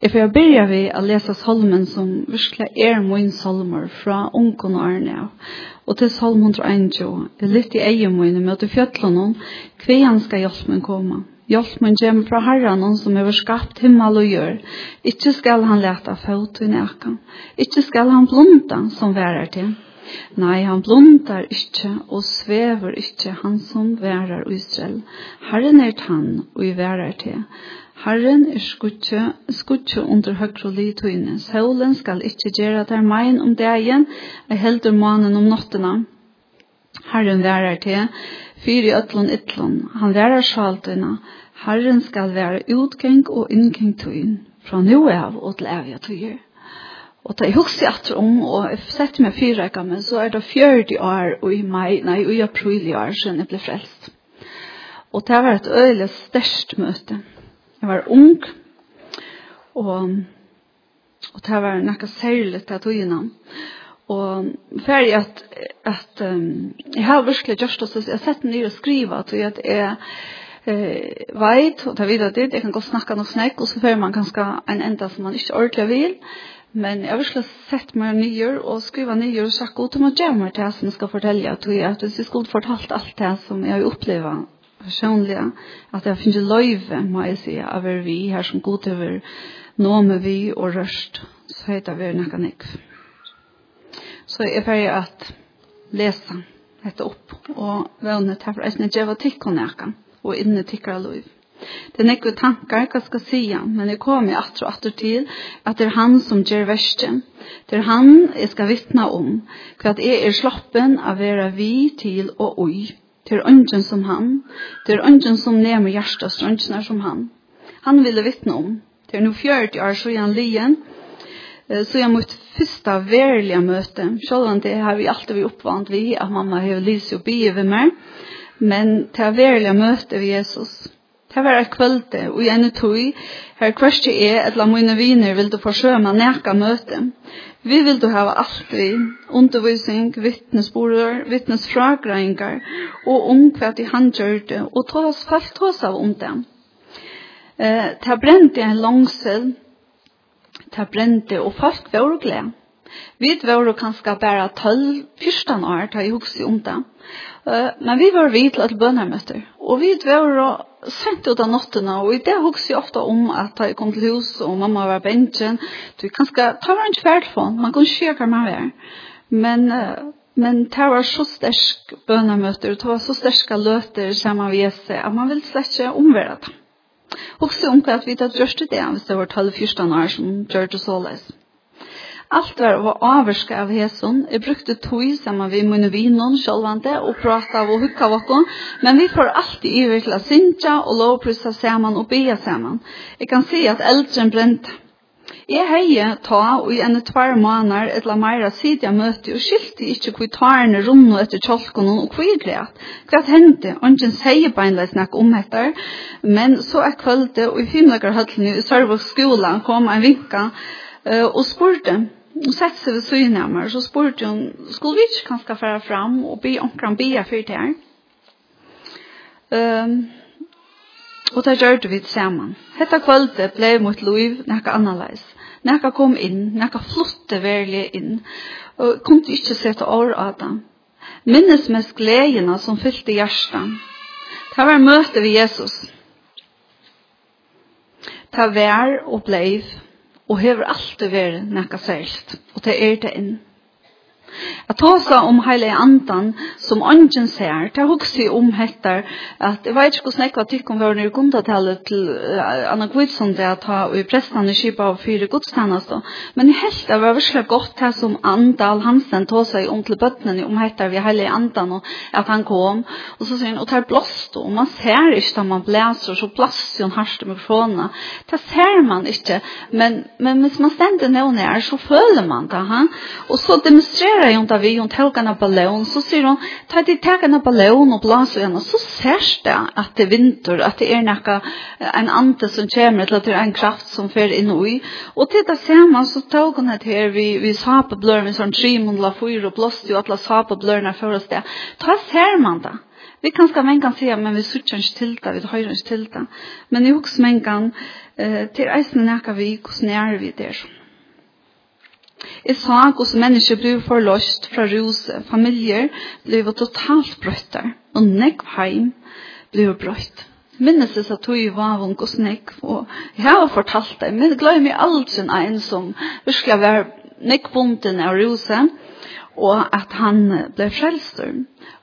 Jeg får begynne ved å lese salmen som virkelig er min salmer fra ungen og Arne. Og til salm 121, jeg litt i egen min med til fjøtlen hva han skal hjelpe meg komme. Hjelp meg kommer fra Herren, som har skapt himmel og gjør. Ikke skal han lete fot i nækken. Ikke skal han blunda som værer til. Nei, han blundar ikkje og svever ikkje han som værer Israel. Herren er tann og i værer til. Herren er skutje, skutje under høyre litøyne. Solen skal ikke gjøre der mein om dagen, ei heldur manen om nottene. Herren værer til, fyr i øtlån ytlån. Han værer sjaltøyna. Herren skal være utgeng og inngeng tøyn, fra nu av og til evige tøyer. Og da jeg husker etter om, og jeg setter meg fyra gammel, så er det 40 år og i mai, nei, og i april i år, siden jeg ble frelst. Og det var et øyelig størst møte. Jeg var ung, og, og det var noe særlig til togene. Og ferdig at, at um, jeg har virkelig gjort det, jeg har sett den nye å skrive, at jeg er eh veit og ta videre dit, jeg kan gå snakke noe snakk og så får man kanskje en enda som man ikke ordentlig vil men jeg har virkelig sett meg nye og skriva nye og sagt ut om at jeg må det som skal fortelle, at jeg at jeg skulle fortalt alt det som jeg har opplevd personlig at jeg finner løyve, må jeg si, av er vi her som god over nå med vi og røst, så heter vi noe nek så jeg färg att at lese dette opp, og vevne til for eisne djeva tick och näka och inne tikkere løyve. Det er nekve tankar hva skal sija, men jeg kom i atro atro til at det er han som gjør verste. Det er han jeg skal vittna om, hva at jeg er sloppen av vera vi til og oi. Det er ønsken som han. Det er ønsken som nemer hjertestrønsene som han. Han ville vittne om. Det er nå 40 år siden lien. så jag første första møte. Selv om det har vi alltid vi uppvant vi att mamma har lyst och be ved mig. Men det verkliga möte ved Jesus. Det var ett kvällte och en tog. Här kvørste är att la mine viner vill du försöma näka møte. Vi vil du hava alt vi, undervisning, vittnesborder, vittnesfragreiningar, og om hva de han gjørte, og ta oss fast hos av om dem. Eh, ta i en langsel, ta i, og folk var glede. Vi var jo kanskje bare 12-14 år da jeg husker om det. Men vi var vidt til bønermøter. Og vi var jo sent ut av nottene, og i det husker jeg ofte om at jeg kom til hus, og mamma var bensjen. Du kan kanskje, ta var en kværdfond, man kunne se hva man var. Men, men det var så sterk bønermøter, det var så sterske løter sammen vi seg, at man vil slett ikke omvære det. Hukste om hva vi tatt gjørste det, hvis det var 12-14 år som gjør det så således. Alt var å avvarske av hæsson. Jeg brukte tog sammen vi mine vinon sjølvande og prata og hukka vakon, men vi får alltid i virkelig å synge og lovprysa sammen og be sammen. Jeg kan se at eldren brenta. Jeg heier ta og i ene tvær måneder etla meira sidja møte og skilte ikkje hvor tarene runno etter tjolkon og hvor greit. Hva hendte? Ongen sier beinleis nek om etter, men så er kvölde og i himlekarhøllene i Sørvåg skola kom en vinka uh, og spurte Hon sett seg ved syne av meg, så spurte hun, skulle vi ikke kanskje fære fram og be omkring be jeg fyrt her? Um, og det gjør vi sammen. Hette kvalitet ble mot liv nekka annerledes. Nekka kom inn, nekka flotte verlig inn, og kom til ikke sette år av det. Minnes mest gledene som fylte hjertet. Det var møte ved Jesus. Det var og bleiv og hever alltid vært nekka særligt. Og det er det inn. Jeg tar seg om hele andan som ånden ser, det er også om hettar at jeg vet ikke hvordan jeg var tykk om våren i gomdatalet til uh, Anna Gvidsson det at ha i prestan i kipa av fire godstjeneste, men jeg helt det var virkelig godt det som Andal Hansen tar seg om til bøttene om hettar vi hele andan og at han kom. Og så sier han, og det er blåst og man ser ikke da man blæser så blåst jo en harste mikrofona det ser man ikke men, men hvis man stender noen her så føler man det ha? og så demonstrerer diskuterar hon där vi hon tog en ballong så säger hon ta dig ta en ballong och blåsa den och så ser det att det vinter att det är några en ante som kommer till att det är en kraft som för in i och titta man, så tog hon det här vi vi sa på blörmen som trimon la fyra och blåste ju alla sa på blörna för oss det ta ser man det vi kan ska men kan säga men vi söker inte till det vi höjer inte till det men i hus men kan eh, till eisen näka vi hur snär vi det Jeg sa hvordan mennesker blir forløst fra rus, familier blir totalt brøttet, og nekv heim blir brøtt. Minnes jeg at du var vunk hos nekv, og jeg har fortalt det, men glemmer meg aldri en som virkelig var nekvbunden av ruset, og at han ble frelster.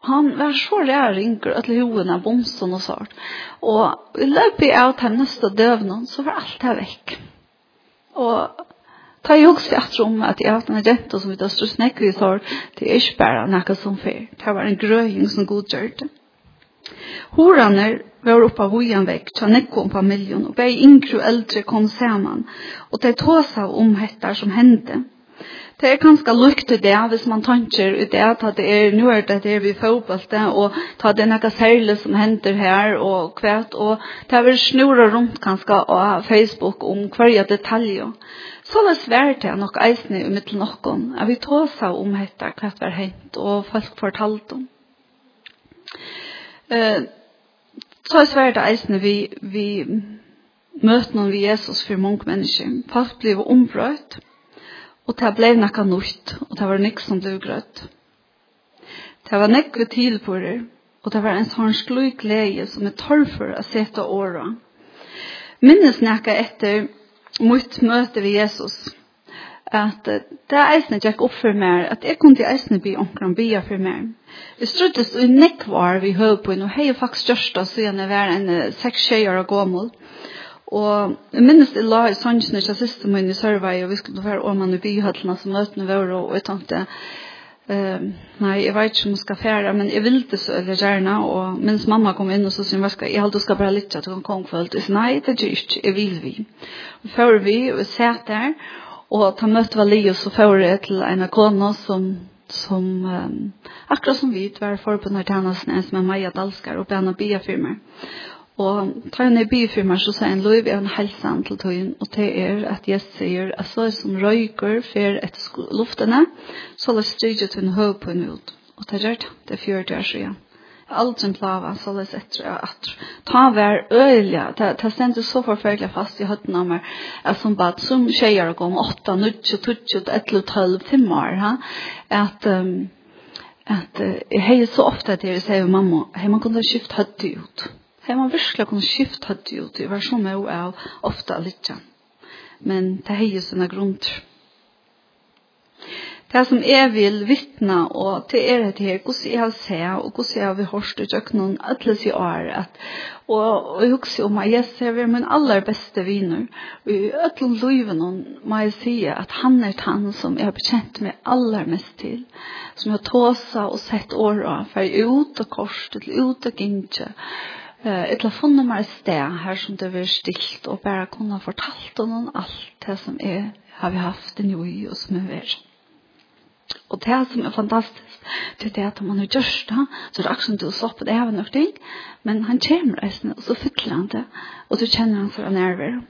Han var så læringer at hoven av bomsen og sånt. Og i løpet av den neste døvnen så var alt det vekk. Og Ta jeg også etter om at jeg har hatt en rente som vi tar stort snekker i sår, det er ikke bare noe som fer. Det var en grøying som godgjør det. Horene var oppe av hojen vekk, tja nekko om familjen, og vei yngre og eldre kom sammen, og de tog seg om dette som hendte. Det er ganske lukt i det, hvis man tanker i det, at det er nå er det det vi fotballte, og ta det noe særlig som hender her, og kvært, og det er vel snurre rundt ganske av Facebook om hver detaljer. Så det svært det nok eisne i mitt nokkon, at vi tåsa om hetta hva det var hent, og folk fortalt om. Eh, så svär det eisne vi, vi møter noen vi Jesus for mange mennesker. Folk ble ombrøtt, og det ble nekka nøyt, og det var nek som ble grøtt. Det var nek vi tilfører, og det var en sånn slik glede som er torr for å sette året. Minnes nekka etter mitt møte ved Jesus at det eisne gikk opp for meg, at jeg kunne eisne bli omkring bya for meg. Jeg struttes i nekvar vi høy på, og hei faktisk størst av siden jeg var en seks tjejer og gåmål. Og jeg minnes det la i sannsynlig til siste min i Sørvei, og vi skulle være om man i byhøttene som møtene våre, og jeg tenkte, Ehm nej, jag vet inte om jag ska färra, men jag vill det så eller gärna och mens mamma kom in och så sen vad ska jag hålla ska bara lyssna till hon kom kvällt. Så nej, det är just jag vill vi. Och för vi vi satt där och ta mötte var Leo så för det till en av kona som som um, akkurat som vi var för på när tjänsten ens med Maja Dalskar och Benna Bia firmer. Og ta en ned byfirmer, så sier en lov i en helsan til tøyen, og det er at jeg sier at så er som røyker fer etter luftene, så la strykje til en høy på en ut. Og det er det, det er fjørt der Alt som plava, så la etter og atter. Ta hver øyelig, det ta stendet så forferdelig fast i høtten av meg, at som bad, som tjejer gå om 8, 9, 12, 11, 12 timmar, at, um, at uh, jeg heier så ofte til å si mamma, hei man kunne skifte høttet ut. Her man virkelig kunne skifte hatt jo, det var som jeg av ofte litt. Men det er jo sånne grunner. Det som jeg vil vittne, og til er det her, hvordan jeg har sett, og hvordan jeg har hørt ut av noen alle i år, at, og, og jeg husker om at jeg ser min aller beste viner, og i alle løyvene må jeg si at han er han som jeg har bekjent meg aller mest til, som jeg har tåset og sett år av, for ut og korset, ute og gynnsje, eh ett telefonnummer stä här som det var stilt och bara kunna fortalt om allt det som är har vi haft en ju och som med vär. Och det som är fantastiskt det är att man har gjort det så det är också så på det även något ting men han kommer resten och så fyller han det och så känner han för nerver.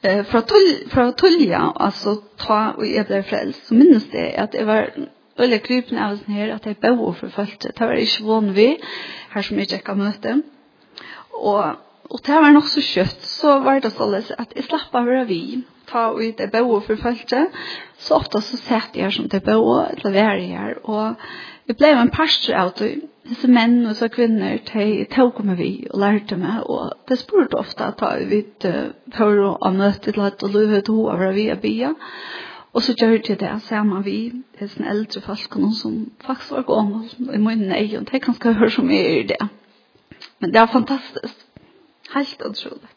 Eh fra tull fra tullja alltså ta och är det frälst så minns det att det var Ölle krypen av oss her at jeg bøy for følte. Det var ikke vann vi, her som jeg tjekka møte. Og, og det var nok så kjøtt, så var det således at jeg slapp av vi, ta ut det bøy for følte. Så ofte så sett jeg som det bøy, eller vi er her, og jeg ble en pastor av det. Disse menn og så kvinner, de tog med vi og lærte meg, og det spurte ofte at jeg vidt, för å møte til at du løy høyde hva vi er bia. Og Og så gjør de det sammen vi, hesten eldre folkene som faktisk var gående i munnen ei, og det kan skal høre så mye i det. Men det er fantastisk. Helt utrolig.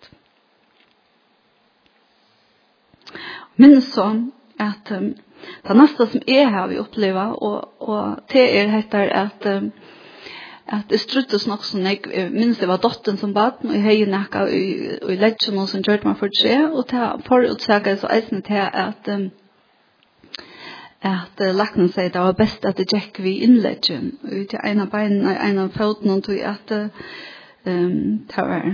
Men så at um, det neste som jeg har vi oppleva, og, og det er heter at um, at det struttes nok som jeg minns det var dotten som bad, og jeg heier nekka i, i ledgen som gjør meg for tre, og det har forutsakket så eisen til at um, at uh, laknen sier det var best at det gikk vi innleggen ut i en av beinene, en av foten og tog at um, det var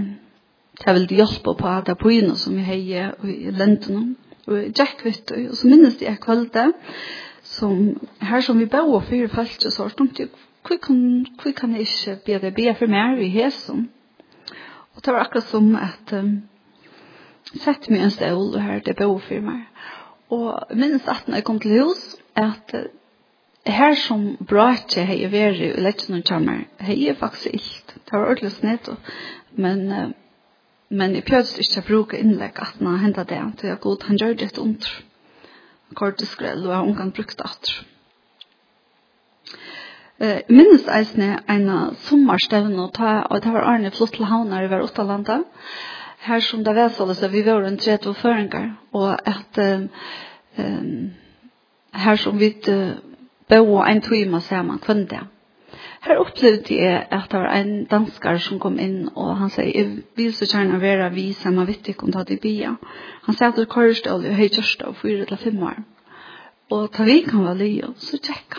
det ville hjelpe på at det på inne som vi heier og i lenten og gikk vi ut, og så minnes jeg kvalitet som her som vi bør og fyre falt og så har stått hvor kan, hvor kan jeg ikke be det be for mer i hesen og det var akkurat som at um, sett meg en stål og her det bør og fyre meg Og minst at når jeg kom til hus, at her som brakje hei vært i lettjen og kjammer, har jeg faktisk ilt. Det var ordentlig snitt, men, men jeg prøvde ikke å bruke innlegg at når jeg hentet det, til jeg god, han gjør det et ondr. Korteskrell, og jeg har omgang brukt det atr. Eh, minnes eisne en sommerstevn, og det var Arne flott til havner i hver Åttalanda, og här som det var så så vi var runt 30 föringar och att ehm um, här som vi uh, bo en timme samman det. Här upplevde jag att det var en danskar som kom in och han säger jag vill så gärna vara vi samma vittig om det i bia. Han säger att det korrstål och höjtörsta och fyra till fem år. Och ta vi kan vara lio så tjekka.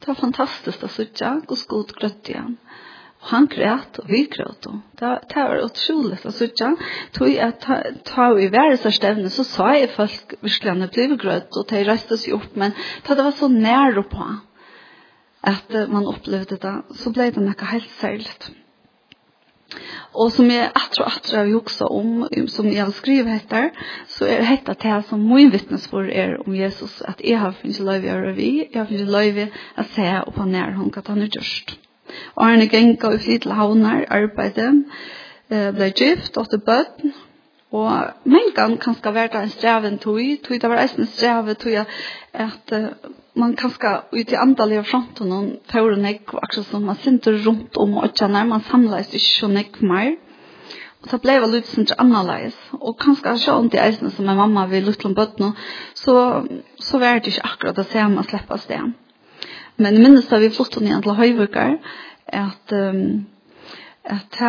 Det var fantastiskt att sitta och skott grött igen han grät och vi græt det, det var otroligt att sitte tog att ta i værelsestevne så sa jag folk virkelig blev grött och det reste sig upp men det var så nära på att man upplevde det så blev det något helt särskilt. Og som jeg atter og atter har huksa om, som jeg har skrivet etter, så er dette det som min vittnesbord er om Jesus, at jeg har finnet løyve å gjøre vi, jeg har finnet løyve å se og på nær hun, at han er gjørst. Arne genga og flytt til havnar, eh, ble gift, og til bøtten, og mengan kanskje være en streven tog, tog det var en streven tog at uh, man kanskje ut i andal i fronten og tåren jeg, akkurat som man synte rundt om og kjenner, man samleis ikke så nek mer. Og så ble jeg litt sånn annerledes. Og kanskje så om det eisene som er mamma vil lutte om bøtten, så, så var det ikke akkurat det samme å slippe sted. Men minnes da vi flyttet ned til Høyvukar, at, um, at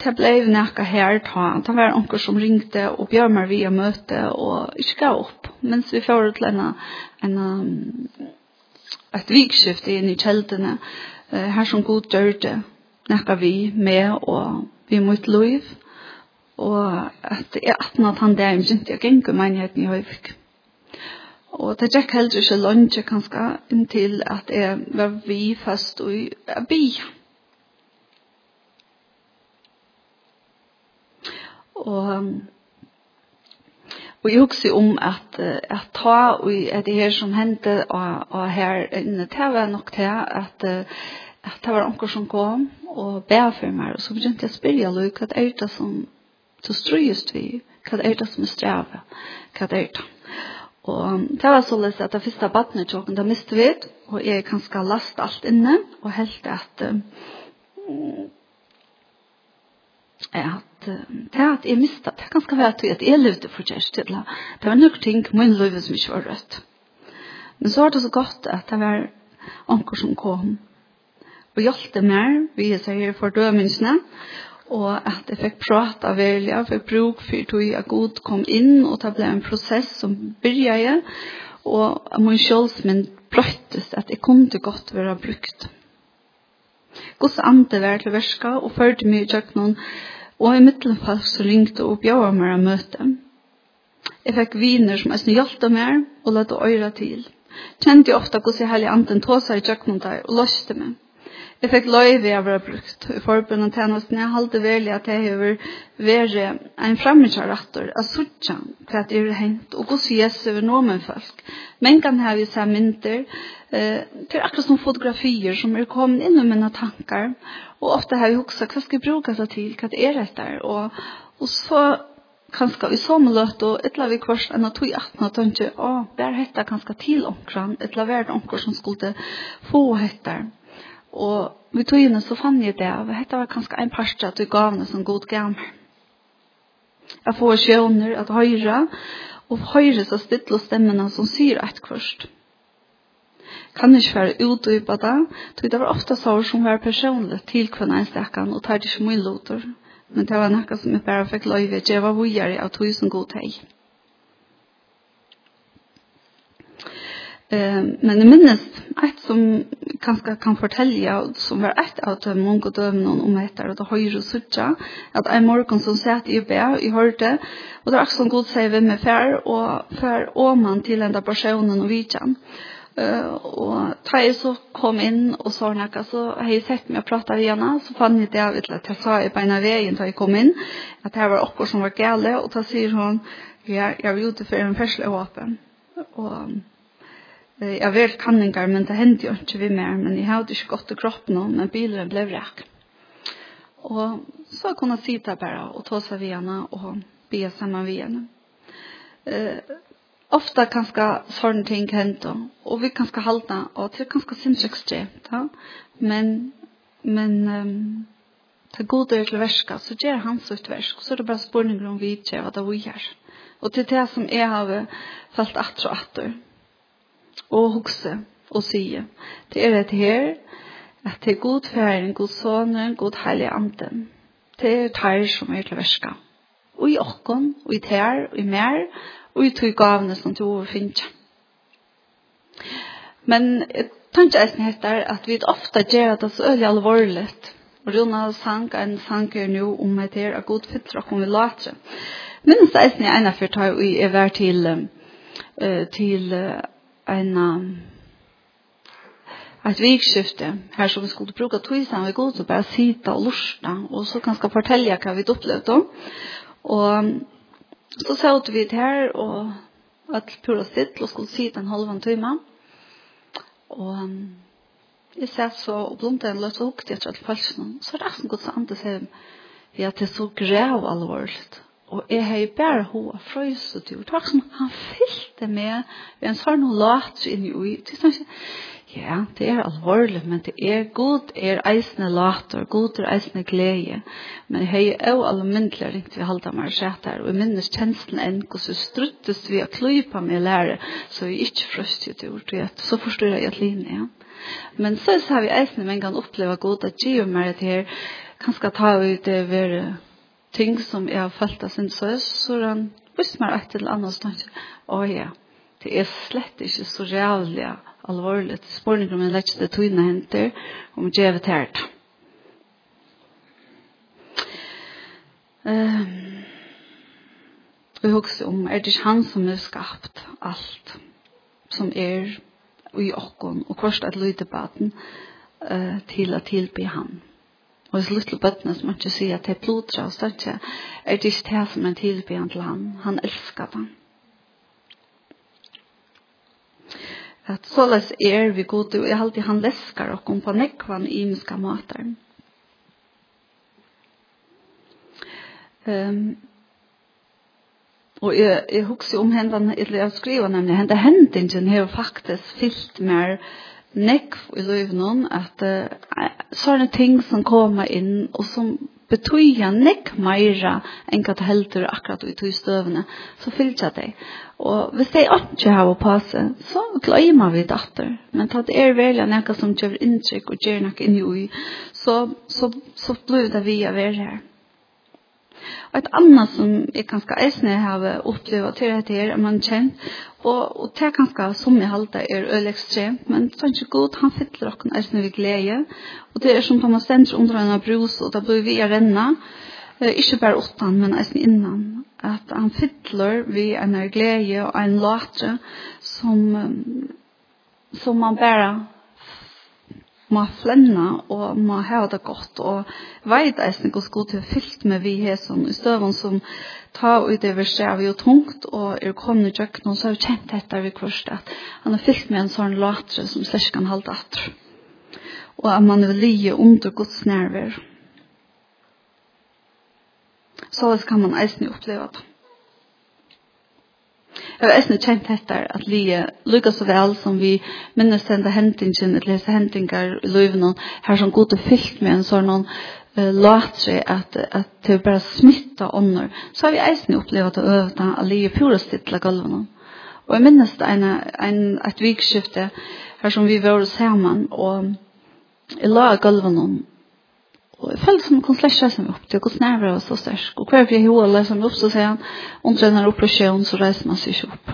det ble nekka her ta, det var onker som ringte og bjør meg via møte og ikke gav opp, mens vi får til en, en, et vikskift inn i kjeldene, her som god dør det, nekka vi med og vi mot lov, og at jeg atna at han der, jeg kjente jeg gikk i menigheten i Høyvik. Og det gikk heller ikke lunge kanskje inntil at jeg var vi fast i by. Og, og jeg husker om at, at ta og at det her som hendte og, og her inne, det var nok til at, at det var noen som kom og be for meg, og så begynte jeg å spørre hva er det som du strøyest vi, hva er det som er strevet, hva er det? Og det var således at det første badnet tjokken, da miste vi, og jeg kan skal laste alt inne, og helt at at det at jeg miste, det kan skal være at jeg levde for kjærst til det. Det var nok ting min liv som ikke var rødt. Men så var det så godt at det var anker som kom og hjelpte meg, vi sier fordømelsene, og at jeg fikk prata veldig, jeg fikk bruk for at jeg god kom inn, og det ble en prosess som byrja og min kjølsmynd brøttes at jeg kom til godt være brukt. Guds ande var til verska, og førte meg i kjøkkenen, og i middelfall så ringte og bjør meg å møte. Jeg fikk viner som jeg snu meg, og lette øyre til. Kjente jeg ofte hvordan jeg hellig anden tog seg i kjøkkenen der, og løste meg. Jeg fikk løyve jeg var brukt i forbund og tjenesten. Jeg halte veldig at jeg har vært en fremmedkjørettor av sørtjen til at jeg har hendt og hos Jesus over noen folk. Men kan jeg vise mynter eh, til akkurat som fotografier som er kommet inn i mine tanker. Og ofte har jeg hukset hva skal jeg bruke seg til, hva er dette? Og, og så kanskje i samme løte og et eller annet kvart enn at tog 18 og tenkte, å, det er dette kanskje til omkring, et eller annet omkring som skulle få hette. Og vi tog inn så fann jeg det, og dette var kanskje en parst at du gav noe som god gav meg. Jeg får sjøner at høyre, og høyre så stille stemmene som syr et kvørst. Kan ikke være ut det, tog det var ofte sår som var personlig til kvinne en og tar det ikke mye loter. Men det var noe som jeg bare fikk løyve, det var vujere av tog som god teg. Eh, men det minnes ett som kanskje kan fortälja som var ett av de många dömnen om etter og det høyre suttja, at en morgon som satt i bæ, i hørte, og det er som god sier vi med fær, og fær åman til enda personen og vidjan. Uh, og da jeg så kom inn og så noe, så har jeg sett meg og pratet med henne, så fann jeg det av til at jeg sa i beina veien da jeg kom inn, at det var också som var gale, og da sier hun, ja, jeg var ute for en fersle åpen. Og Jeg har vært kanninger, men det hendte jo ikke vi mer, men jeg hadde ikke gått til kroppen nå, men bilen ble vrekk. Og så kunne jeg sitte bare og ta seg ved henne og be sammen ved henne. Eh, ofta kanske sån ting hendte, och vi kanske halta och det kanske kanskje sinnssykt skjevt, ja? men, men um, ta gode er til så ger han så ett versk, så det bara spørninger om vi ikke hva det vi gör. Och till det som är har falt att og att og hugse og sige. Det er et her, at det er god færen, god sønner, god heilig anden. Det er tær som er til verska. Og i okken, og i tær, og i mer, og i tog gavene som du overfinner. Men jeg tenker eisen heter at vi ofte gjør det så øyelig alvorlig. Og Rona sang en sanker nå om et her av god fytter og kommer vi. Men så eisen jeg ene for tar og jeg til, til en et vikskifte her som vi skulle bruke tøysene vi god til bare sitte og lorste og så kan jeg fortelle hva vi opplevde og så satt vi det her og at pura sitt og skulle sitte en halvann tøyma og jeg satt så og blomte en løs og hukte etter alt falsen så er resten god så antes hjem vi at det er så grev alvorligt. Og jeg har bare hva frøyset til. Takk som han fyllte med en sånn og lat inn i ui. Det er sånn, Ja, det er alvorlig, men det er god er eisne later, god er eisne glede. Men jeg har jo alle myndelig ringt vi halda meg sett her, og jeg minnes kjenslen enn hvordan struttes vi å klypa med lære, så jeg er ikke frøstet til ordet. Så forstår jeg at linje, ja. Men så har vi eisne mengan oppleva god at gjør meg det her, kanskje ta ut det være ting som jeg har følt av sin søs, så han visst meg et eller annet stund. Å ja, det er slett ikke så reavlig alvorlig. Spørning om jeg lett det tøyne henter, om jeg vet her. Um, vi husker om, er det ikke han som har skapt alt som er i okken, og hvordan er det lydebaten uh, til å tilby han. Og hans lytle bøttene som ikke sier at det er blodra og sånt er det ikke det som en tilbyen til han. Han elsker den. At såles er vi gode, og jeg har alltid han leskar og kom på nekvann i imiska mater. Um, og jeg, jeg husker om hendene, eller jeg skriver nemlig, hendene hendingen har faktisk fyllt mer, uh, nekv i løyvnån at uh, sånne ting som kommer inn og som betyja nek meira enn hva det heldur akkurat i tog støvene, så fylltja det. Og hvis det ikke har å passe, så gløymer vi datter. Men tatt er velja nekka som gjør inntrykk og gjør nekka inn ui, så, så, så blir det vi av her. Og et annet som jeg kanskje eisne har opplevd til dette her, er man kjent, og, og det er kanskje som jeg halte er øl ekstremt, men det er ikke godt, han fyller dere eisne ved glede, og det er som Thomas Stenders under en brus, og da blir vi å renne, ikke bare åttan, men eisne innan, at han fyller vi en glede og en latre som, som man bare må flenna og må ha det godt og veit eisen hvor god til fyllt med vi hesen i støvun som ta ut over seg vi jo tungt og er kommet i kjøkkenen så har vi kjent dette vi kvørst at han er fyllt med en sånn latre som slett kan halde at og at man vil lije under gods nerver så kan man eisen oppleve det Jeg har også kjent etter at vi lykkes så vel som vi minnes enda hendingen, eller disse hendinger i løyven, her som god og fyllt med en sånn uh, latre at, at det bare smittet ånder, så har vi også opplevd å øve det, at vi lige pura stilla gulvene. Og jeg minnes det en, en, et vikskifte her som vi var sammen, og jeg la gulvene Og jeg følte som konstläscha som upp till hos nærmere och så stärsk. Og hver för jag håller meg opp, så sier han under den här operationen så reiser man seg ikke opp.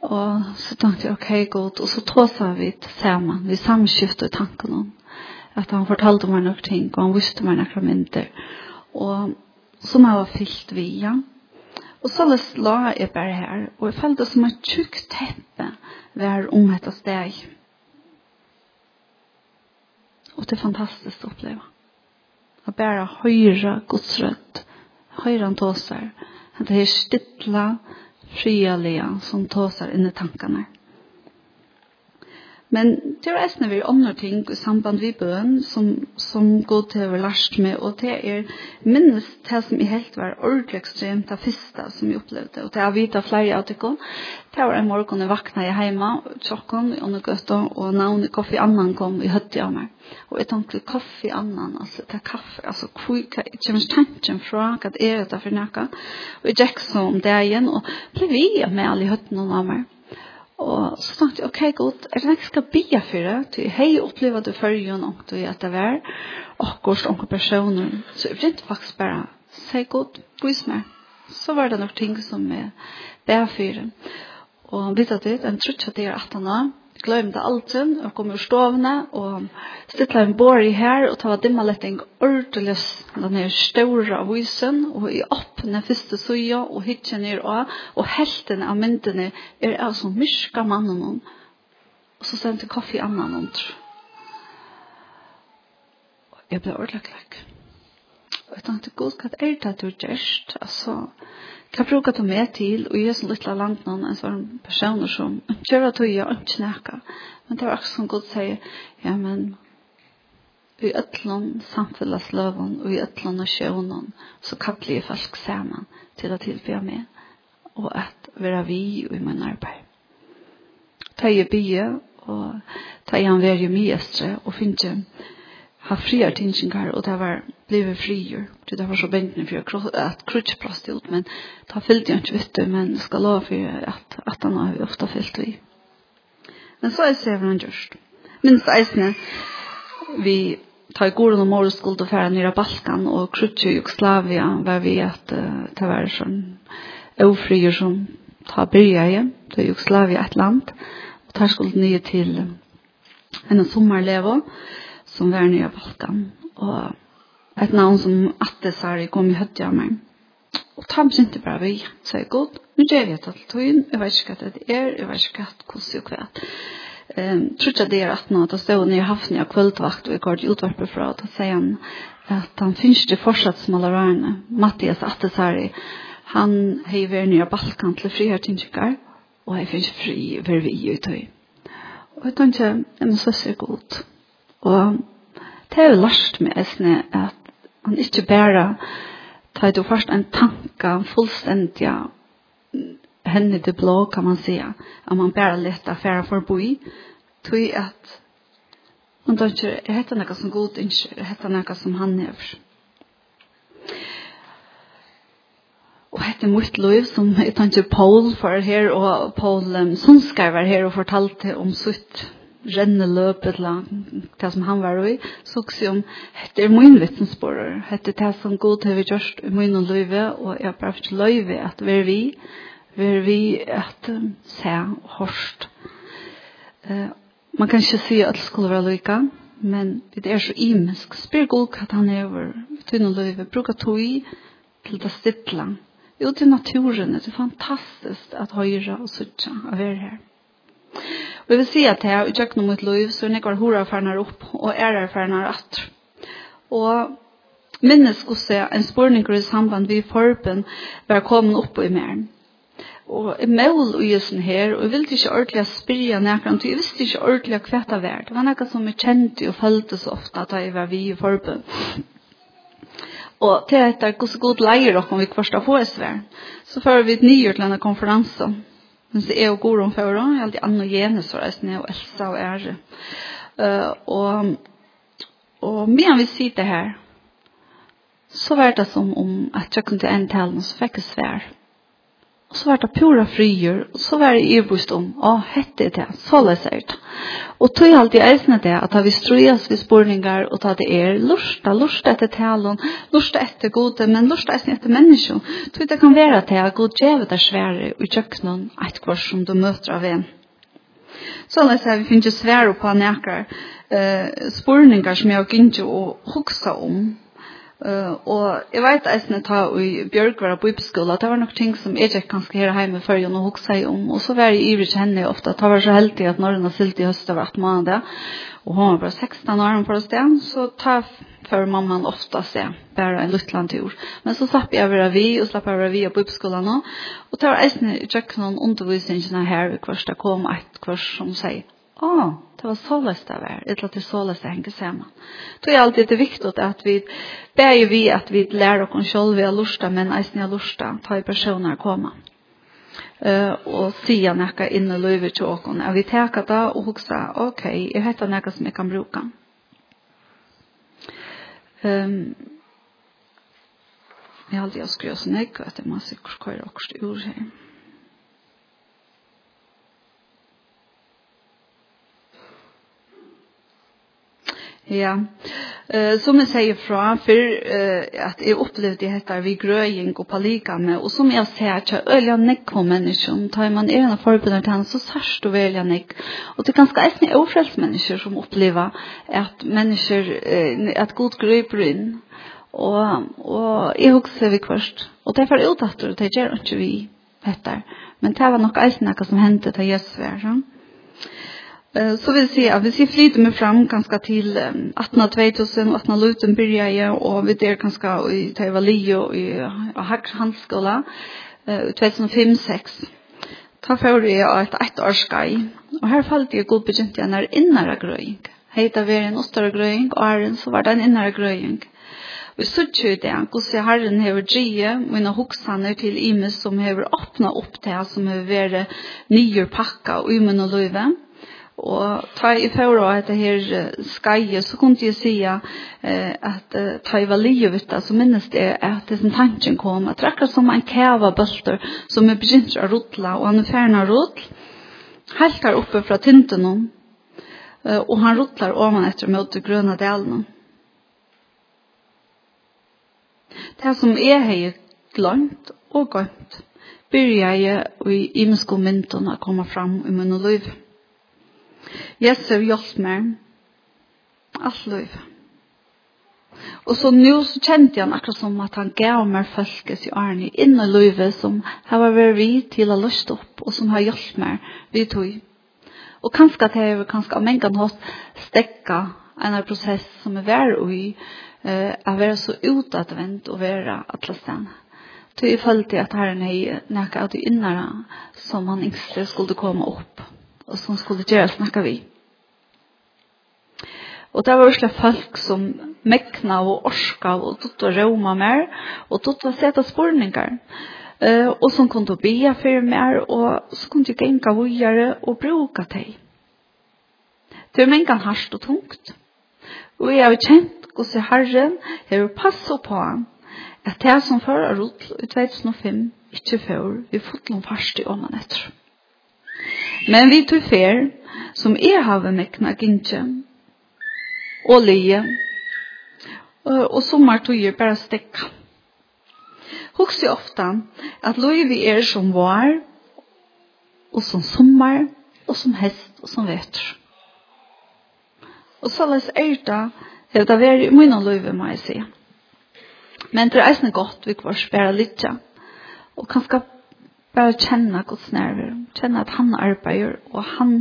Og så tenkte jeg, ok, godt. Og Och så tåsade vi sammen, Vi samskiftet i tanken om at han fortalte meg noen ting og han visste mig några mynder. Och som jeg var fyllt via. Og så la jeg bare her, og jeg følte som et tjukt teppe var om etter steg. Og det er fantastisk å oppleve. Å bare høyre godsrødt. Høyre han tåser. Det er stilla, frialige som tåser inni tankene. Men det er eisne vi andre ting i samband vi bøn som, som går til å lærst med, og det er minst det som i helt var ordentlig ekstremt det første som vi opplevde, og det er vidt av flere av dere. Det var en morgen jeg vakna i heima, tjokken i undergøtta, og navnet Koffi Annan kom i høtti av meg. Og jeg tenkte Koffi Annan, altså det er kaffe, altså hvor kommer tanken fra, hva er det for noe? Og jeg gikk så om det igjen, og ble vi med alle i høttene av meg. Og så tenkte jeg, ok, god, er det ikke skal bia for det? Jeg har jo opplevd det før jo nok, du at det var akkurat noen personer. Så jeg brydde faktisk bare, sier god, vis meg. Så var det noen ting som jeg bia for det. Og han vet at det, en trutt at det er 18 år, glömde det alltid och kom ur stovna och stittla en bor i här och ta dimma lätt en ordelig den här stora husen och i öppna första soja och hitchen ner och och hälften av myntene är er alltså myska mannen och så sände kaffe annan hon Jag blev ordentlig. Jag tänkte, god, vad är det du gjørst? Altså, Hva bruker du med til å gjøre sånn litt av noen en sånn personer som kjører du gjør ikke snakker. Men det var akkurat som Gud sier, ja, men i øtlån samfunnsløven og i øtlån og sjøvnån så kattler jeg folk sammen til å tilby meg og at være vi og i min arbeid. Ta i bygge og ta i han være i mye og finne ha friar tinsingar og det var blevet frier. Det var så benten for at krutsk prast ut, men ta fyllt jeg ikke vitt men skal lov for at, at han har ofta fyllt i. Men så er det han gjørst. Minst eisne, vi tar i gården og morgen skuld og nere Balkan og krutsk i Jugoslavia var vi at uh, det var sånn ofrier som ta byrja i, det er Jugoslavia et land, og tar skulle nye til en sommerlevo. Og som var nere i Balkan. Og et navn som Atte Sari kom i høtt av meg. Og ta meg ikke bare vi, så jeg god. Nå gjør vi et alt tøyen, jeg vet ikke hva det er, jeg vet ikke hva hvordan og hva. Um, tror ikke det er at nå, da stod han i haften av kveldvakt, og jeg går til utvarpet fra, da sier han at han finnes ikke fortsatt som alle allerede. Mattias Atte Sari, han har vært nere Balkan til frihertinskikker, og jeg finnes fri, hver vi i tøyen. Og jeg tenker, en søs er god. Og det er jo lagt med eisne at han ikke bare tar du først en tanke fullstendig henne til blå, kan man säga. At man bare lett affæra i. Tog at man tar ikke heter noe som god innskyld, jeg heter noe som han hever. Og hette mitt liv som jeg tar ikke Paul for her, og Paul um, Sundskar var her og fortalte om sutt renneløp eller det som han var i, så også om, hette er min vittnesbårer, hette det som god har vi gjort i min og løyve, og jeg har bare ikke løyve at vi er vi, vi er vi at um, se og hørst. Uh, man kan ikke si at det skulle være løyka, men det er så imensk. Spyr god hva han er over, til og løyve, bruker tog til det stittla. Jo, til naturen, det er fantastisk at høyre og suttje av er her. Og jeg vil si at jeg, i tjøkken mot liv, så er nekkar horaferner opp, og ærerferner at. Og minnes også en spårninger i samband vi forben var kommet opp i mer. Og jeg mål og gjør sånn her, og jeg ville ikke ordentlig spyrre nærkant, og jeg visste ikke ordentlig hva det var. Det var noe som jeg kjente og følte så ofte at jeg var vi i forben. Og til etter hvordan god leier dere om vi kvarstår på oss vær, så fører vi et nyhjort til denne konferansen Men så er jo god om for henne, alt i Anne og så og reisende, og Elsa og Ære. Uh, og, og medan vi sitter her, så var det som om at jeg kunne til en tale, så fikk jeg svær. Og så var det pura frier, og så var det irbust om, å, hette det, så leser det. Og tog alt i eisene det, at vi strøyes ved spurningar, og ta det er, lursta, lursta etter talen, lursta etter gode, men lursta eisne etter menneskjon. Tog det kan være til at god djeve der svære, og kjøkkenen, et kvar som du møter av en. Så leser vi finnes svære på nekker, eh, spurningar som jeg har gynt å huksa om, Uh, og jeg vet at jeg tar i Bjørgvara bibelskola, det var nok ting som jeg ikke kan her hjemme før jeg nå hoksa om, og så var jeg ivrig til henne ofte, det var så heldig at når hun har silt i høst over 18 måneder, og hun var bare 16 år hun for sted, så tar for mamman ofte se, bare en luttland tur. Men så slapp jeg over vi, og slapp jeg over vi på bibelskola nå, og det var eisen i ikke noen undervisningene her, hver det kom et kvart som sier, «Åh, oh, Det var så løst det var, etter at det så løst det henger sammen. Det er alltid det viktig at vi, beger vi at vi lærer oss selv ved å lusta, men eisen er lusta, ta i personer komme. Uh, og sier noe inn i løyver til oss. Og vi tenker da og husker, ok, jeg heter noe som jeg kan bruke. Um, jeg har alltid skrevet sånn, jeg vet, jeg må sikkert hva kjøre også ur her. Ja. Eh uh, som jag säger fra för uh, att jag upplevde detta vi gröjning och palika med och som jag ser att jag ölja neck kommer som tar man ena förbundet han så särst och välja neck. Och det är ganska äsna ofrälst människor som upplever att människor uh, att god griper in. Och och jag huxar vi först. Och det är för utåt det gör inte vi detta. Men det var nog äsna något som hände till Jesus var. Så så vil jeg si at hvis jeg flyter meg fram ganske til 18 luten byrja jeg, og vi der ganske i Teivalio i Hagshandskola, i 2005 6 Ta for jeg et ett år skai, og her falt jeg god begynt igjen her innere grøying. Heita var en åttere grøying, og her så var det en innere grøying. Vi sørger det, hvordan jeg herren hever drie, mine hoksaner til Imes som hever åpnet opp til, som hever vært nye pakka og i mine løyve. Og ta i tøyre av dette her skeie, så kunne jeg si eh, at ta i var livet, så minnes det at det som tanken kom, at det akkurat som en kæva bølter, som er begynt å rotla, og han er ferdig å rotla, helt her oppe fra tinten hon, og han rotlar ovan etter mot det grøna delen. Det som er har langt og glemt, byrja jeg i imensko å komme fram i min liv. Jesu hjelp meg. Alt løyve. Og så nå så kjente han akkurat som at han gav meg følges i årene inn i løyve som har vært vi til å løste opp og som har hjulpet meg vi tog. Og kanskje at jeg kanskje av mengen hos stekka en av prosess som er vært og i eh, er være så utadvendt og være alle stedene. Så jeg følte at herren er noe av de innere som han ikke skulle komme opp og som skulle gjøre snakke vi. Og det var slik folk som mekna og orska og dutt og råma mer, og dutt og seta spurningar. Uh, og som kunne bia for mer, og så kunne jeg genka vujare og bruka teg. Det var mengan harst og tungt. Og jeg har kjent hos Herren, jeg vil passe på han, at det som før rot i 2005, ikke før, vi fotlen fast i ånden etter. Men vi tog fer, som er havet mekna gynkje, og lije, og sommer tog er bare stekka. Huxi ofta at loivi er som var, og som sommer, og som hest, og som vetr. Og så les eirta, hef da veri i munna loivi, må jeg si. Men det er eisne godt vi kvar spæra litja, og kanskje Bare kjenne Guds nerver. Kjenne at han arbeider, og han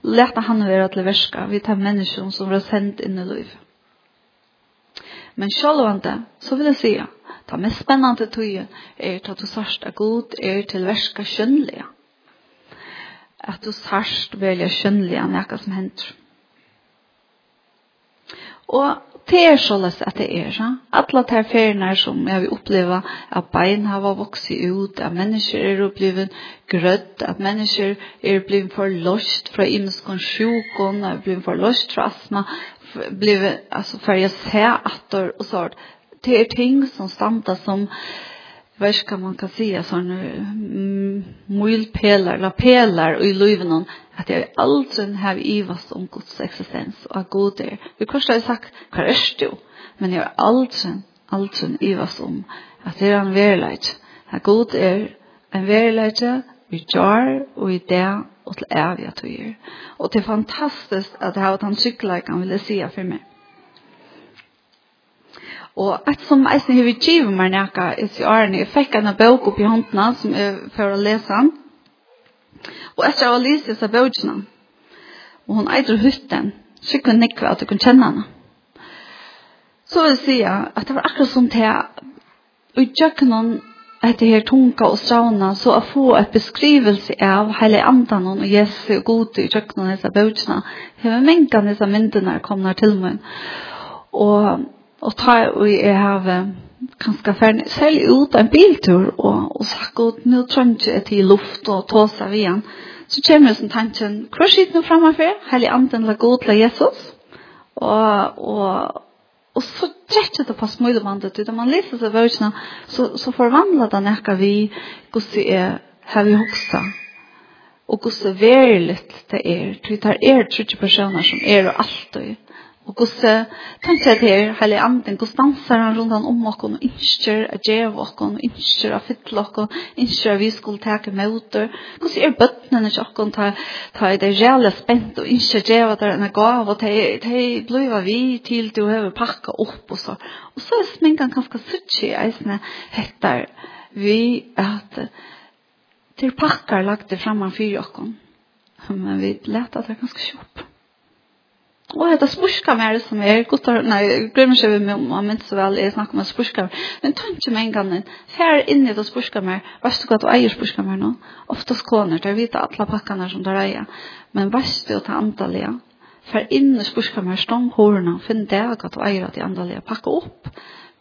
lette han være til verska vi tar mennesker som var sendt inn i liv. Men sjølvande, så vil jeg si, det mest spennende tøye er at du sørst er god, er til verska kjønnelige. At du sørst velger kjønnelige enn som hender. Og det er såleis at det er. Ja? Alle de feriene som jeg vil oppleve, at bein har vokst ut, at mennesker er blivet grøtt, at mennesker er blevet for løst fra imenskene sjukon, er blevet for løst fra astma, blivet, altså, for jeg ser at og sånt. Det er ting som standa som värska man kan säga såna mm, mylpelar, la pelar i livet att jag aldrig har ivast om Guds existens och att Gud är. Vi kanske har sagt, vad är du? Men jag har aldrig, aldrig ivast om att det är en verlighet. Att Gud är en verlighet vi jar och i det och till äviga tog er. Och det är fantastiskt att det här var den tryggläkaren ville säga för mig. Og et som eisen har vi givet meg nækka i si årene, jeg fikk en bøk opp i håndene som jeg får å lese han. Og etter å lese disse bøkene, og hun eider hytten, så kunne nekve at jeg kunne kjenne henne. Så vil jeg si at det var akkurat som til og noen etter her tunga og strauna, så å få et beskrivelse av hele andan og Jesu og gode i kjøkken jøkkenen disse bøkene, har vi mengen disse myndene kommer til meg. Og og ta og jeg har kanskje ferdig selv ut en biltur og, og sagt at nå trenger jeg til luft og ta seg igjen. Så kommer jeg som tanken, hva skjer nå fremme for? Hellig anden la god til Jesus. Og, og, og så trekker det på smøydevandet da man leser seg versene, så, så forvandler det nekka vi hvordan er her vi hokser. Og hvordan det er verlig det er. Det er 30 personer som er og alt og Og hvordan tenker jeg til hele anden, hvordan danser han rundt om oss og innskjer å gjøre oss, og innskjer å fytte oss, og innskjer at vi skulle ta med møter. Hvordan er bøttene til oss ta i det reelle spent og innskjer å gjøre det en gav, og de blir vi til du har pakket opp og så. Og så er sminkan ganske sutt i eisene hettar vi at til pakker lagt det fremme for oss. Men vi leter at det er ganske kjøpt. Och detta spurskamer som är nei nej glömmer sig med mamma men så vel är snakka om spurskamer. Men tanke med en gång här inne då spurskamer. Vad du att du äger spurskamer nu? Ofta skåner där vita alla packarna som ta är. Men vad du att fer inn inne spurskamer stång horna. finn det gott du äger att antaliga pakka upp.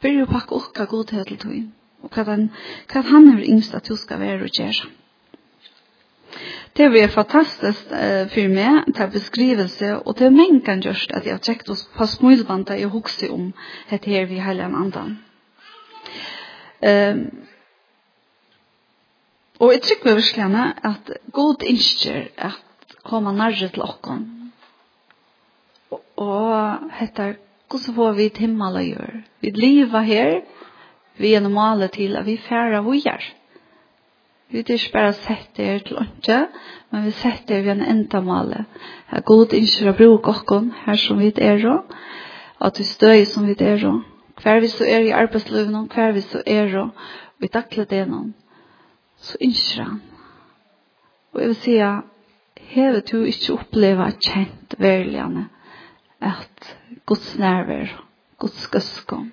Börja pakka upp god til till och Og kan han hur insta du ska vara och göra. Det var fantastiskt eh, för mig till beskrivelse och kan gjøre at jeg har tjekket oss på smulbandet jeg husker om dette her vi hela andan. Um, Og jeg trykker virkelig at god innskjer at komme nærmere til okkon. Og og hettar, hvordan får vi til himmel å gjøre? Vi lever her, vi er normale til at vi færer og gjør. Vi er ikke bare sett det til åndsje, men vi sett det ved en endamale. Her god innskjer å bruke åkken her som vi er og, at vi støy som vi er og. Hver vi så er i arbeidslivet, hver vi så er og, vi takler det noen, så innskjer han. Og jeg vil si at hever du ikke oppleva kjent verligene at Guds nerver, Guds gøskom,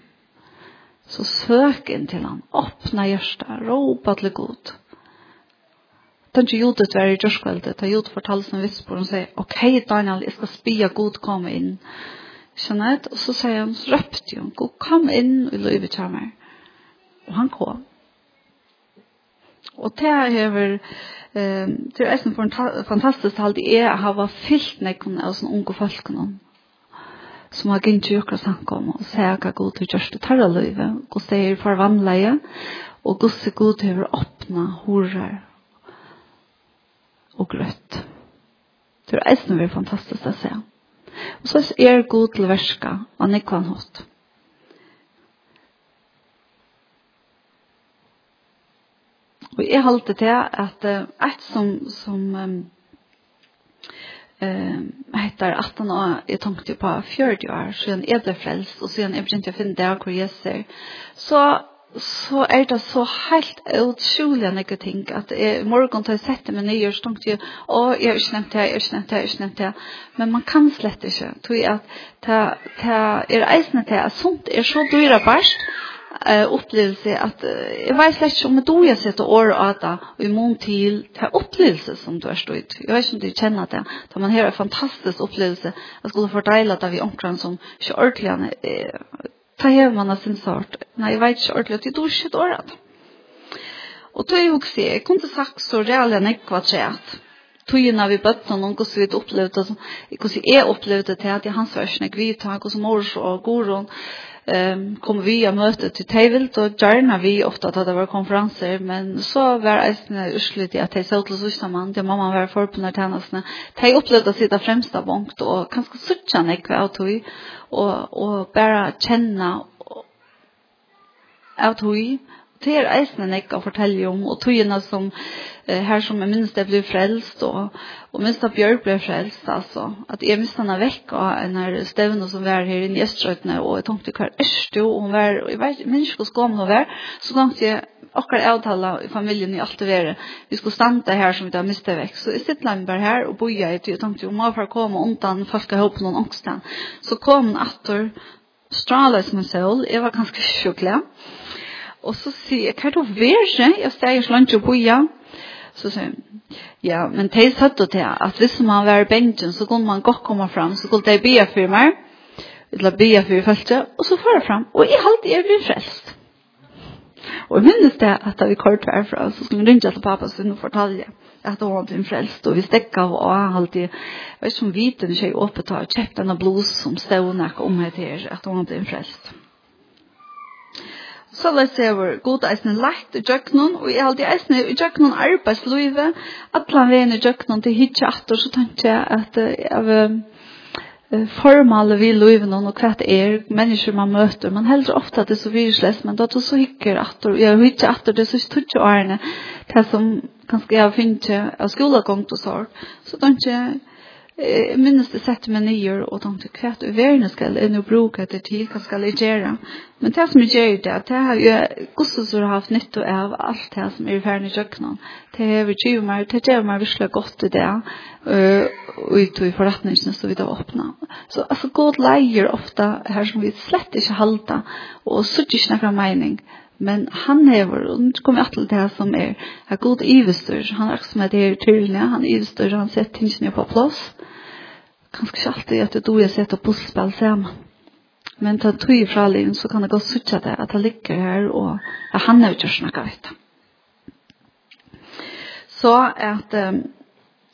så søk inn til han, åpne hjertet, råpa til Gud. Den ikke gjorde det i jordskveldet, da Judith fortalte sin vispor, og sier, ok Daniel, jeg skal spia god komme inn. Skjønner jeg? Og så sier han, så røpte hun, god kom inn i livet meg. Og han kom. Og det er hever, eh, det er en fantastisk alt det er, jeg vært fyllt nekken av sånne unge folkene, som har gynt jo akkurat snakk om, og sier hva god til kjørste tarra livet, god sier farvannleie, og god sier god til å åpne horer, og grøtt. Det er eisen vi fantastisk å se. Og så er god til verska, og nekvann hatt. Og jeg halte til at et som, som um, eh heter 18 år jag tänkte på 40 år sedan är det frälst och sedan är begynte å fin där hvor jeg ser så så er det så helt utrolig enn noen ting, at i morgen tar jeg sett meg nye, så tenkte jeg, å, jeg har ikke nevnt det, jeg har ikke nevnt det, jeg har ikke nevnt det, men man kan slett ikke, tror jeg at det er eisende til, at sånt er så dyre barst, eh upplevelse att jag vet slett om det jag sett år att det i mån till ta upplevelse som du har stått. Jag vet inte du känner det. Då man har en fantastisk upplevelse. Jag skulle fortälla det vi omkring som så ordentligt ta hjem av sin sort. Nei, jeg vet ikke ordentlig at jeg dår ikke et. Og tog jeg også, jeg kunne sagt så reale enn ikke hva jeg når vi bøttene noen hvordan vi opplevde, det, hvordan jeg opplevde det til at jeg hans versene gvitt, hvordan mors og goron, ehm kom vi och mötte till table då gärna vi ofta att det var konferenser men så var det usligt att det at till så samman det mamma var för på när tjänsterna de upplevde sitt främsta bank då kanske sucha nek vad tog och och bara känna att hur det er eisen enn jeg kan fortelle om, og togene som, eh, her som jeg minst det ble frelst, og, og minst at Bjørk ble frelst, altså. At jeg minst han er vekk av en her stevne som var her inne i Østrøytene, og jeg tenkte hva er det, og hun var, og jeg vet, ikke, minst hva skal hun være, så tenkte jeg, akkurat avtale i familien i alt det være, vi skulle standa her som vi da mistet vekk. Så jeg sitter lang bare her og boja i tid, og tenkte, om jeg får komme undan, folk har håpe noen ångsten. Så kom hun atter, stralet som en sol, jeg var ganske sjukkelig, Og så sier jeg, hva er det verre? Jeg steg i slant på igjen. Så sier jeg, ja, men de satt det til at hvis man var i benken, så kunne man godt komme fram, så kunne de be for meg, eller be for feltet, og så får jeg fram. Og jeg halte jeg blir frelst. Og jeg minnes det at da vi kort var herfra, så skulle vi ringe til pappa, sin og fortalte at hun var en frelst, og vi stekket av, og han alltid, jeg vet ikke om viten, ikke jeg åpnet, og kjøpte en blod som stod nok om etter, at hun var en frelst. Så la seg over god eisne lagt i djøknon, og jeg halde eisne i djøknon arbeidslivet, atlan veien i djøknon til hitje atter, så tenkte jeg at jeg vil formale vi livet og hva det er mennesker man møter, men heller ofte at det er så virusles, men da er det så hikker atter, og jeg hitje atter, det er så ikke årene, det som kanskje jeg finner av skolegångt og sorg, så tenkte jeg, eh, minnes det sett meg nyer og tenkte hva i verden skal jeg nå bruke etter tid, hva skal jeg gjøre? Men det som jeg gjør det, det har jeg også så haft nytte av alt det som er i i kjøkkenen. Det har vi gjør meg, det gjør meg virkelig godt i det, og ut i forretningene så vi da åpner. Så altså, god leier ofte her som vi slett ikke halter, og så ikke noen mening. Men han hever, og nu kommer jeg til det som er, er god ivestur. Han er som er det tydelig, han er ivestur, han setter tingene på plass. Kanskje ikke alltid at du er sett og busspill sammen. Men ta tog i fralin, så kan jeg godt sutja det, at han ligger her, og at han er ikke snakket, vet du. Så at, um,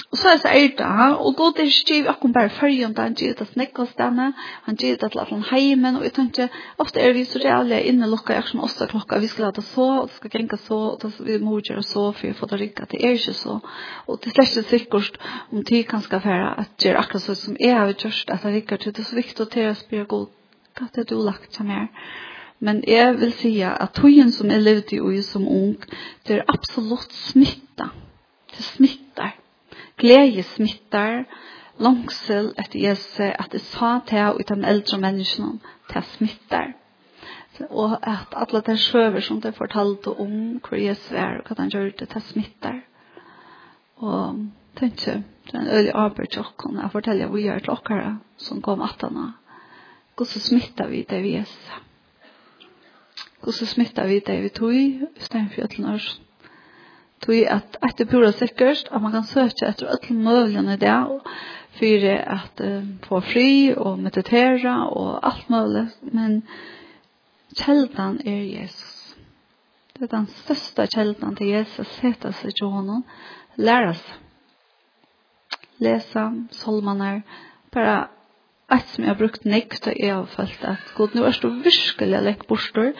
Og så er det er det, og god er skiv akkur bare fyrjon da, han gir det snekkostene, han gir det til at han heimen, og jeg tenkte, ofte er vi så reale inne lukka, jeg som også klokka, vi skal ha det så, og det skal genka så, og det, vi må gjøre så, for vi får det rikka, det er ikke så. Og det er slett ikke sikkert om tid kan skal være at det er akkurat så som jeg har gjort, at det rikka til, det er så viktig til å spyr god, hva er det du lagt til mer? Men jeg vil si at togjen som jeg levde i som ung, det er absolutt smitta. Det smittar Glede smittar, langsel etter Jesu, at det sa til ut av den eldre menneskene, til smittar. Og at alle de sjøver som de fortalte om hvor Jesu er, og hva han gjør det til smittar. Og tenkte, det er en øyelig arbeid til åkken, jeg forteller hva gjør til dere som kom at han Hvordan smittar vi det vi Jesu? Hvordan smittar vi det vi tog, i stedet for til norsk? Tui at etter pura sikkert, at man kan søke etter alle mulighetene der, for at uh, få fri og meditera og alt mulig, men kjeldan er Jesus. Det er den største kjeldan til Jesus, seta seg til honom, læra seg. Lesa, solmaner, bare Ett som jeg har brukt nekt og jeg har følt at god, nå er det virkelig lekk borster,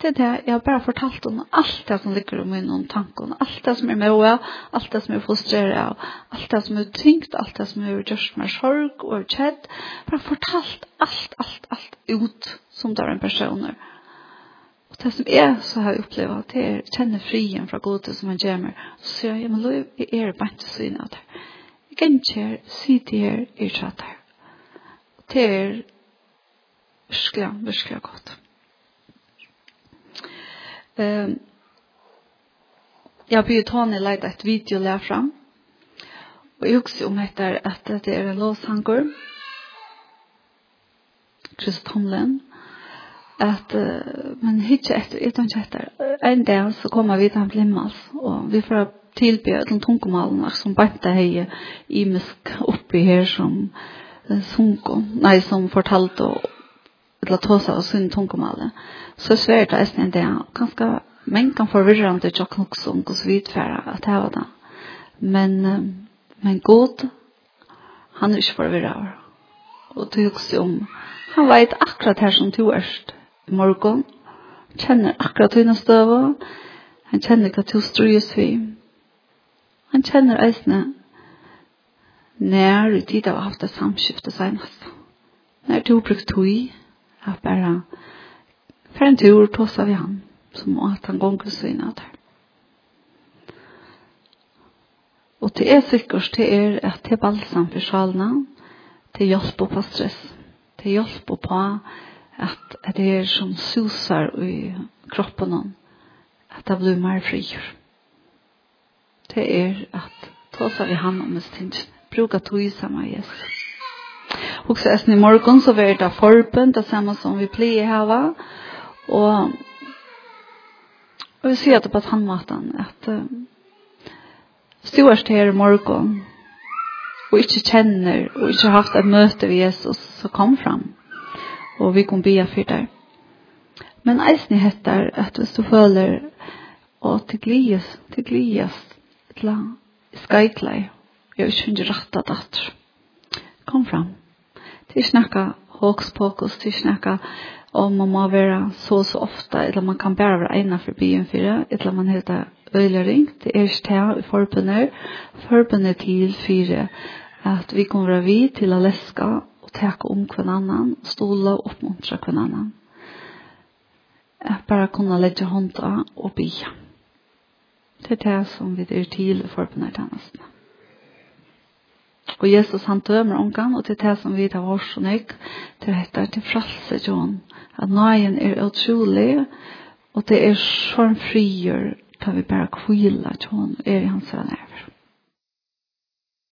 til det jeg har bare fortalt om alt det som ligger om min tanken, alt det som er med og alt det som er frustreret av, alt det som er tyngt, alt det som er gjørst med sorg og kjedd, bare fortalt alt, alt, alt ut som det er en person. Og det som jeg så har opplevd, det er kjenne frien fra godet som han gjør meg, så sier jeg, men lov, jeg er bare ikke syne av det. Jeg kan ikke si det her, jeg er det er virkelig, virkelig godt. Um, jeg blir Tony leid et video lær fram. Og jeg husker om etter at det er en låsanger. Chris Tomlin. At, uh, men hitje etter, jeg tar ikke etter. En dag så kommer vi til en blimmas. Og vi får tilby til tungemalen som bare det i misk oppi her som sunko, nei, som fortalte og eller tåsa og sunn tunkomale, så er svært det er en del, ganske men kan forvirra om det jo nok som går vidfæra at det var det. Men, men god, han er ikke forvirra Og du husker om, han vet akkurat her som du erst i morgen, kjenner akkurat henne støva, han kjenner hva du strøyes vi. Han kjenner eisene när du tid av haft ett samskifte senast. När du brukt tog att bara för en tur tossa vi han som att han gånger så innan där. Og det er sikkert, det er at det er balsam for sjalene, det er hjelp på stress, det er hjelp på at det er som susar i kroppen, at det blir mer frier. Det er at ta seg i hand om det tingene bruka tog saman, Jesus. Og så är i morgen så var det forbund, det samme som vi pleier hava. Og, og vi sier det på tannmaten, at uh, stjørst her i morgen, og ikke kjenner, og ikke har haft et møte med Jesus, så kom fram. Og vi kom bia for det. Men eisen i hettar, at hvis du føler, og til glies, til glies, til glies, Jeg har ikke funnet rettet datter. Kom fram. Det er ikke noe hokus pokus, det er ikke om man må være så så ofte, eller man kan bare være ene for byen for det, eller man heter øylering. Det er ikke det i forbundet. Forbundet til fire at vi kommer være vi til å leske og teke om hver annen, stole og oppmuntre hver annen. At bare kunne legge hånda og bya. Det er det som vi er til i forbundet til Og Jesus han dømer ångan, og til det som vi tar vår og nek, til dette er til fralse, John. At nøyen er utrolig, og det er sånn frigjør, kan vi bare kvile, John, er i hans venner.